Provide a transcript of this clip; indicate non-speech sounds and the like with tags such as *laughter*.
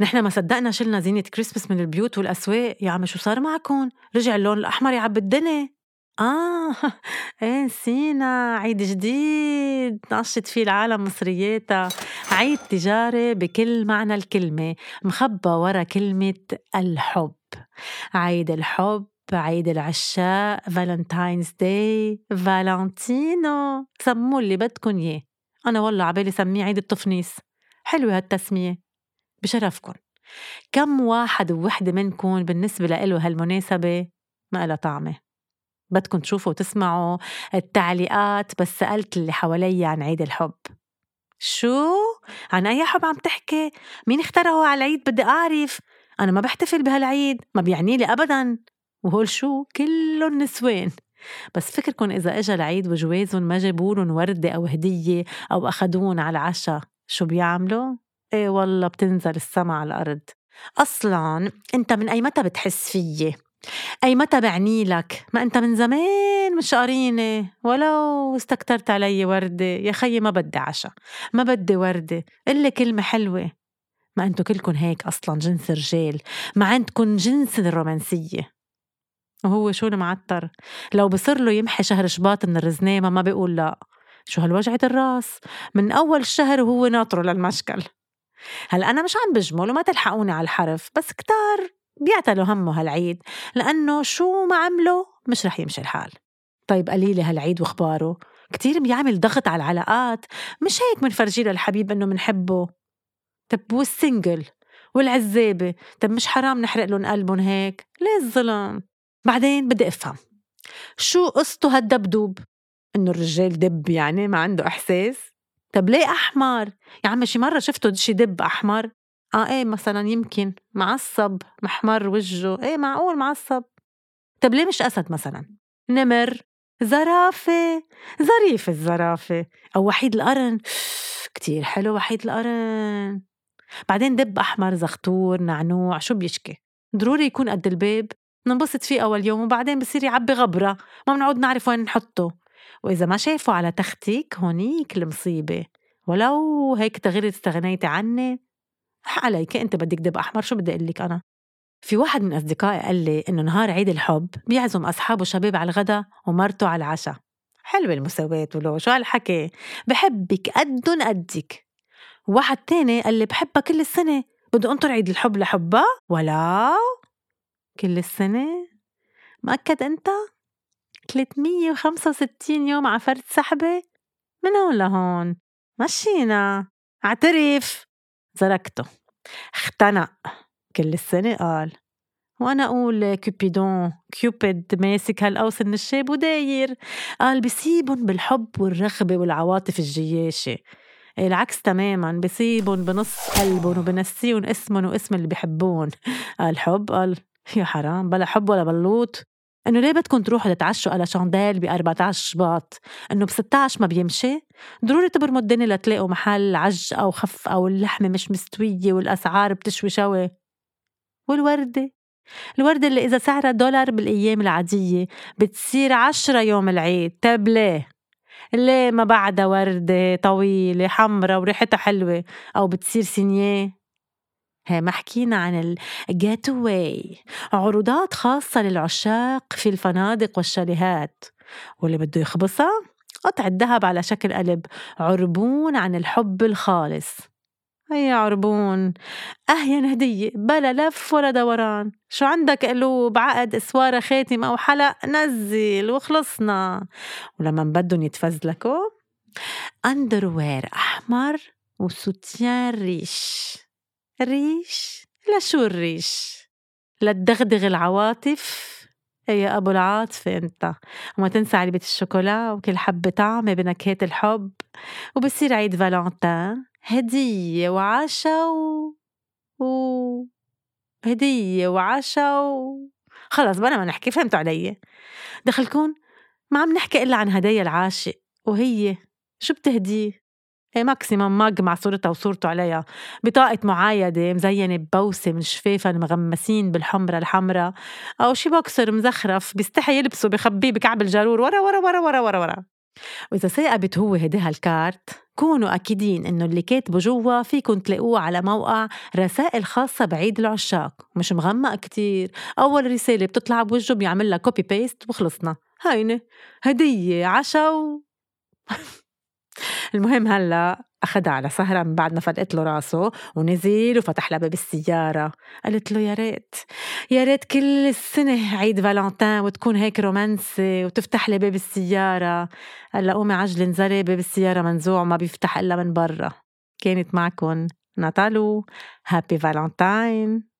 نحن ما صدقنا شلنا زينة كريسمس من البيوت والأسواق. يا عمي شو صار معكم؟ رجع اللون الأحمر يعبي الدنيا آه *laughs* إيه نسينا. عيد جديد. نشطت فيه العالم مصرياتها. عيد تجاري بكل معنى الكلمة. مخبى ورا كلمة الحب. عيد الحب عيد العشاق Valentine's Day فالنتينو. سموه اللي بدكن إياه. أنا والله عبالي سميه عيد التفنيس. حلوة هالتسمية. بشرفكن كم واحد ووحدة منكم بالنسبة لإله هالمناسبة ما إلها طعمة بدكم تشوفوا وتسمعوا التعليقات بس سألت اللي حوالي عن عيد الحب شو؟ عن أي حب عم تحكي؟ مين اخترعه على العيد بدي أعرف أنا ما بحتفل بهالعيد ما بيعني لي أبدا وهول شو؟ كلهم نسوان بس فكركم إذا إجا العيد وجوازهم ما جابولن وردة أو هدية أو أخدون على العشاء شو بيعملوا؟ إيه والله بتنزل السما على الأرض. أصلا أنت من أي متى بتحس فيي؟ أي متى بعني لك؟ ما أنت من زمان مش قاريني. ولو استكترت علي وردة يا خيي ما بدي عشا. ما بدي وردة. إلا كلمة حلوة. ما أنتو كلكن هيك أصلا جنس رجال. ما عندكن جنس الرومانسية وهو شو المعتر لو بصر له يمحي شهر شباط من الرزنامة ما بيقول لا. شو هالوجعة الراس؟ من أول الشهر وهو ناطره للمشكل. هلا أنا مش عم بجمل وما تلحقوني على الحرف بس كتار بيعتلوا همه هالعيد لأنه شو ما عمله مش رح يمشي الحال. طيب قليلة هالعيد واخباره كتير بيعمل ضغط على العلاقات مش هيك منفرجي للحبيب إنه منحبه؟ طب والسنجل والعزابة؟ طب مش حرام نحرق لهم قلبهم هيك؟ ليه الظلم بعدين بدي أفهم شو قصته هالدبدوب؟ إنه الرجال دب يعني ما عنده إحساس؟ طب ليه أحمر؟ يا عمي شي مرة شفته شي دب أحمر؟ آه إيه مثلا يمكن معصب محمر وجهه إيه معقول معصب؟ طب ليه مش أسد مثلا؟ نمر زرافة ظريف الزرافة أو وحيد القرن. *sighs* كتير حلو وحيد القرن. بعدين دب أحمر زغطور نعنوع شو بيشكي؟ ضروري يكون قد الباب. ننبسط فيه أول يوم وبعدين بصير يعبي غبرة. ما بنعود نعرف وين نحطه. وإذا ما شافوا على تختك هونيك المصيبة. ولو هيك تغيري استغنيتي عني عليك أنت بدك دب أحمر شو بدي أقول لك أنا؟ في واحد من أصدقائي قال لي إنه نهار عيد الحب بيعزم أصحابه شباب على الغداء ومرته على العشاء. حلوة المساواة ولو شو هالحكي. بحبك قدن قدك. واحد تاني قال لي بحبها كل السنة. بده انطر عيد الحب لحبها؟ ولا كل السنة؟ مأكد أنت؟ 365 يوم على فرد سحبة من هون لهون. مشينا. اعترف. زركته اختنق. كل السنة قال. وأنا أقول كوبيدون. كيوبيد ماسك هالقوس النشاب وداير. قال بيسيبن بالحب والرغبة والعواطف الجياشة. العكس تماما. بيسيبن بنص قلبن وبنسيون اسمن واسم اللي بيحبون. قال حب؟ قال يا حرام. بلا حب ولا بلوط. إنه ليه بدكم تروحوا تتعشوا على شانديل ب 14 شباط إنه ب 16 ما بيمشي؟ ضروري تبرموا الدنيا لتلاقوا محل عج أو خف أو اللحمة مش مستوية والأسعار بتشوي شوي. والوردة؟ الوردة اللي إذا سعرها دولار بالأيام العادية بتصير عشرة يوم العيد. طيب ليه؟ ليه ما بعدها وردة طويلة حمرة وريحتها حلوة أو بتصير سينييه؟ ما حكينا عن ال getaway عروضات خاصة للعشاق في الفنادق والشاليهات. واللي بده يخبصها قطعة الذهب على شكل قلب. عربون عن الحب الخالص. هي عربون. أهين هدية بلا لف ولا دوران. شو عندك قلوب عقد اسوارة خاتم أو حلق؟ نزل وخلصنا. ولما بدهم يتفزلكوا أندروير أحمر وسوتيان ريش. ريش؟ لشو الريش؟ لتدغدغ العواطف. يا أبو العاطفة أنت. وما تنسى علبة الشوكولا وكل حبة طعمة بنكهات الحب. وبصير عيد فالنتين. هدية وعشا و... و... هدية وعشا و... خلص بلا ما نحكي فهمتوا علي؟ دخلكون ما عم نحكي إلا عن هدايا العاشق. وهي شو بتهديه؟ هي maximum mug مع صورتها وصورته عليها. بطاقة معايدة مزينة ببوسة من شفافها المغمسين بالحمرة الحمراء. أو شي بوكسر مزخرف بيستحي يلبسه بخبيه بكعب الجارور ورا ورا ورا ورا ورا ورا. وإذا ثاقبت هو هديها الكارت كونوا أكيدين إنه اللي كاتبه جوا فيكن تلاقوه على موقع رسائل خاصة بعيد العشاق. مش مغمق كتير. أول رسالة بتطلع بوجهه بيعمل لها copy paste وخلصنا. هينة هدية عشا و... *laughs* المهم هلا أخدها على سهرة من بعد ما فلقت له راسه ونزل وفتح لها باب السيارة. قالت له يا ريت يا ريت كل السنة عيد فالنتين وتكون هيك رومانسي وتفتح لي باب السيارة. هلا قومي عجلي انزلي باب السيارة منزوع وما بيفتح إلا من برا. كانت معكن ناتالو. هابي فالنتين